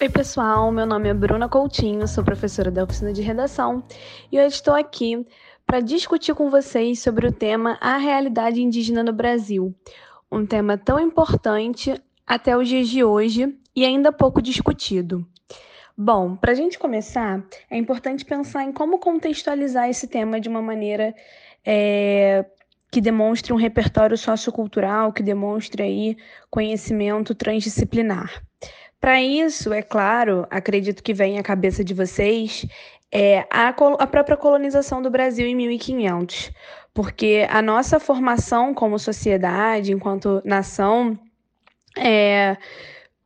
Oi, pessoal. Meu nome é Bruna Coutinho, sou professora da oficina de redação e hoje estou aqui para discutir com vocês sobre o tema A Realidade Indígena no Brasil. Um tema tão importante até os dias de hoje e ainda pouco discutido. Bom, para a gente começar, é importante pensar em como contextualizar esse tema de uma maneira é, que demonstre um repertório sociocultural, que demonstre aí conhecimento transdisciplinar. Para isso, é claro, acredito que vem à cabeça de vocês, é a, a própria colonização do Brasil em 1500, porque a nossa formação como sociedade, enquanto nação, é,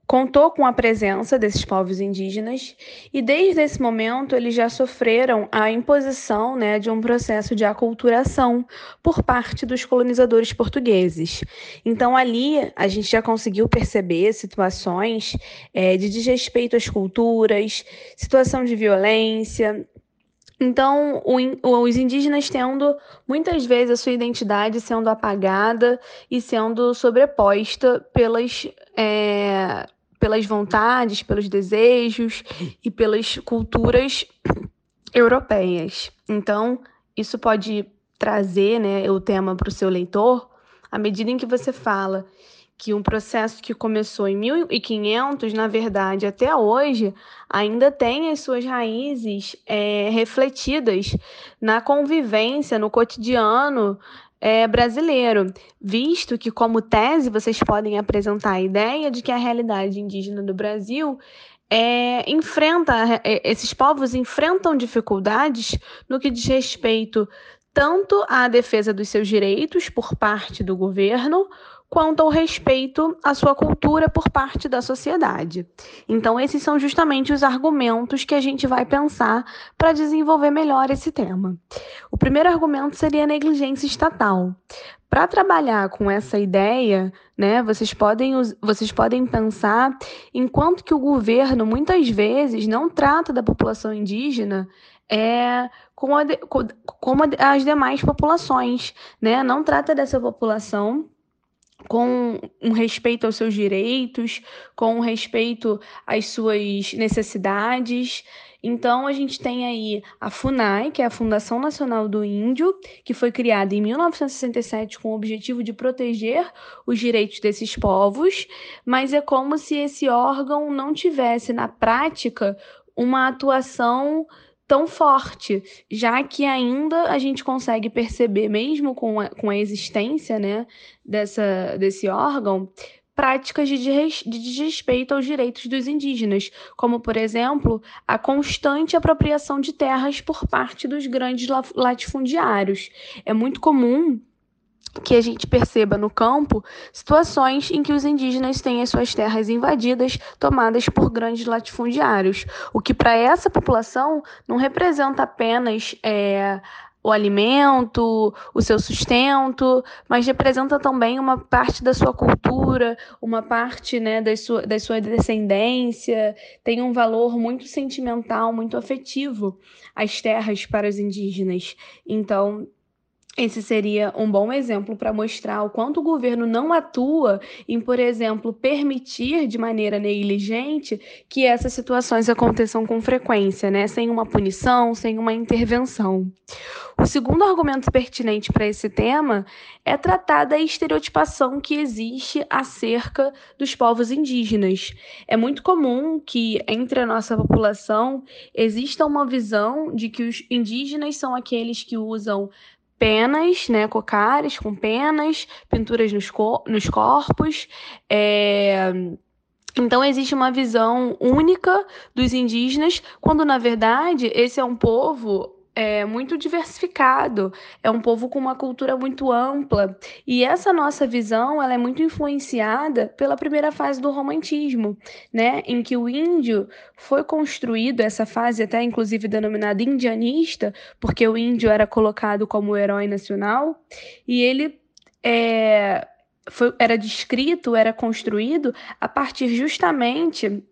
contou com a presença desses povos indígenas e desde esse momento eles já sofreram a imposição né, de um processo de aculturação por parte dos colonizadores portugueses. Então ali a gente já conseguiu perceber situações é, de desrespeito às culturas, situação de violência, então, os indígenas tendo muitas vezes a sua identidade sendo apagada e sendo sobreposta pelas, é, pelas vontades, pelos desejos e pelas culturas europeias. Então, isso pode trazer né, o tema para o seu leitor à medida em que você fala que um processo que começou em 1500, na verdade, até hoje, ainda tem as suas raízes é, refletidas na convivência, no cotidiano é, brasileiro, visto que, como tese, vocês podem apresentar a ideia de que a realidade indígena do Brasil é, enfrenta, é, esses povos enfrentam dificuldades no que diz respeito tanto à defesa dos seus direitos por parte do governo, quanto ao respeito à sua cultura por parte da sociedade. Então, esses são justamente os argumentos que a gente vai pensar para desenvolver melhor esse tema. O primeiro argumento seria a negligência estatal. Para trabalhar com essa ideia, né, vocês podem, vocês podem pensar enquanto que o governo muitas vezes não trata da população indígena é, como, a, como as demais populações, né? Não trata dessa população com um respeito aos seus direitos, com um respeito às suas necessidades. Então, a gente tem aí a FUNAI, que é a Fundação Nacional do Índio, que foi criada em 1967 com o objetivo de proteger os direitos desses povos, mas é como se esse órgão não tivesse, na prática, uma atuação tão forte, já que ainda a gente consegue perceber, mesmo com a, com a existência né, dessa, desse órgão, práticas de, de desrespeito aos direitos dos indígenas, como, por exemplo, a constante apropriação de terras por parte dos grandes latifundiários. É muito comum que a gente perceba no campo situações em que os indígenas têm as suas terras invadidas, tomadas por grandes latifundiários, o que para essa população não representa apenas é, o alimento, o seu sustento, mas representa também uma parte da sua cultura, uma parte né, da, sua, da sua descendência, tem um valor muito sentimental, muito afetivo as terras para os indígenas. Então, esse seria um bom exemplo para mostrar o quanto o governo não atua em, por exemplo, permitir de maneira negligente que essas situações aconteçam com frequência, né? sem uma punição, sem uma intervenção. O segundo argumento pertinente para esse tema é tratar da estereotipação que existe acerca dos povos indígenas. É muito comum que entre a nossa população exista uma visão de que os indígenas são aqueles que usam penas, né, cocares com penas, pinturas nos, cor nos corpos. É... Então existe uma visão única dos indígenas, quando na verdade esse é um povo é muito diversificado, é um povo com uma cultura muito ampla. E essa nossa visão ela é muito influenciada pela primeira fase do romantismo, né, em que o índio foi construído, essa fase até inclusive denominada indianista, porque o índio era colocado como herói nacional, e ele é, foi, era descrito, era construído a partir justamente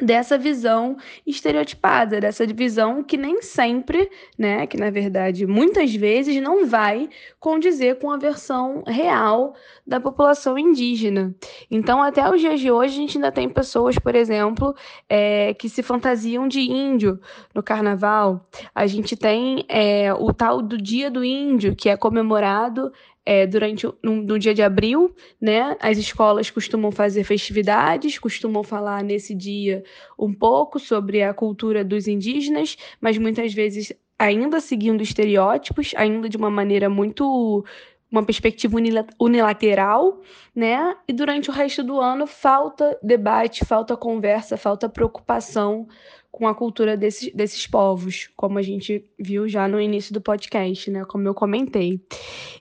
dessa visão estereotipada, dessa visão que nem sempre, né, que na verdade muitas vezes não vai condizer com a versão real da população indígena. Então, até os dias de hoje, a gente ainda tem pessoas, por exemplo, é, que se fantasiam de índio no carnaval. A gente tem é, o tal do Dia do Índio, que é comemorado é, durante no, no, dia de abril, né? As escolas costumam fazer festividades, costumam falar nesse dia um pouco sobre a cultura dos indígenas, mas muitas vezes ainda seguindo estereótipos, ainda de uma maneira muito uma perspectiva unilateral, né? E durante o resto do ano falta debate, falta conversa, falta preocupação com a cultura desses, desses povos, como a gente viu já no início do podcast, né? Como eu comentei.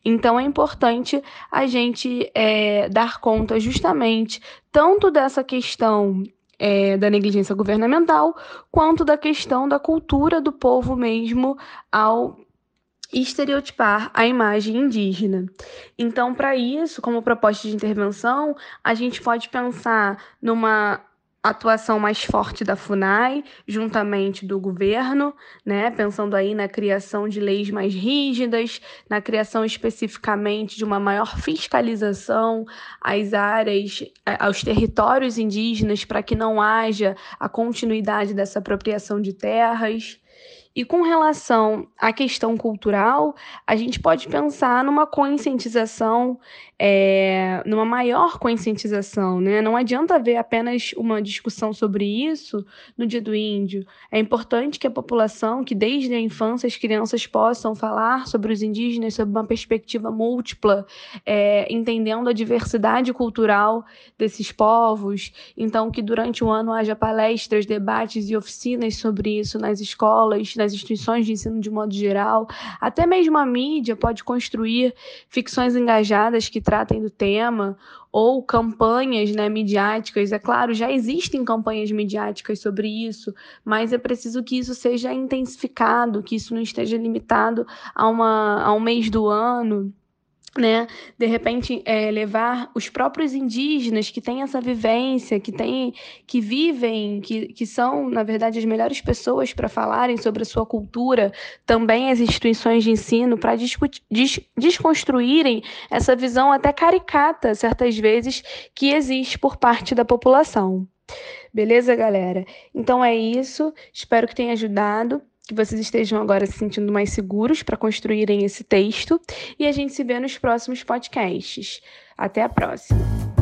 Então é importante a gente é, dar conta justamente tanto dessa questão é, da negligência governamental, quanto da questão da cultura do povo mesmo ao estereotipar a imagem indígena. Então, para isso, como proposta de intervenção, a gente pode pensar numa atuação mais forte da FUNAI, juntamente do governo, né, pensando aí na criação de leis mais rígidas, na criação especificamente de uma maior fiscalização às áreas, aos territórios indígenas, para que não haja a continuidade dessa apropriação de terras. E com relação à questão cultural, a gente pode pensar numa conscientização, é, numa maior conscientização, né? Não adianta haver apenas uma discussão sobre isso no Dia do Índio. É importante que a população, que desde a infância as crianças possam falar sobre os indígenas sob uma perspectiva múltipla, é, entendendo a diversidade cultural desses povos. Então, que durante o ano haja palestras, debates e oficinas sobre isso nas escolas, nas instituições de ensino de modo geral, até mesmo a mídia pode construir ficções engajadas que tratem do tema ou campanhas né, midiáticas. É claro, já existem campanhas midiáticas sobre isso, mas é preciso que isso seja intensificado, que isso não esteja limitado a, uma, a um mês do ano né? De repente, é, levar os próprios indígenas que têm essa vivência, que têm, que vivem, que, que são, na verdade, as melhores pessoas para falarem sobre a sua cultura, também as instituições de ensino, para des, desconstruírem essa visão até caricata, certas vezes, que existe por parte da população. Beleza, galera? Então é isso. Espero que tenha ajudado que vocês estejam agora se sentindo mais seguros para construírem esse texto e a gente se vê nos próximos podcasts. Até a próxima!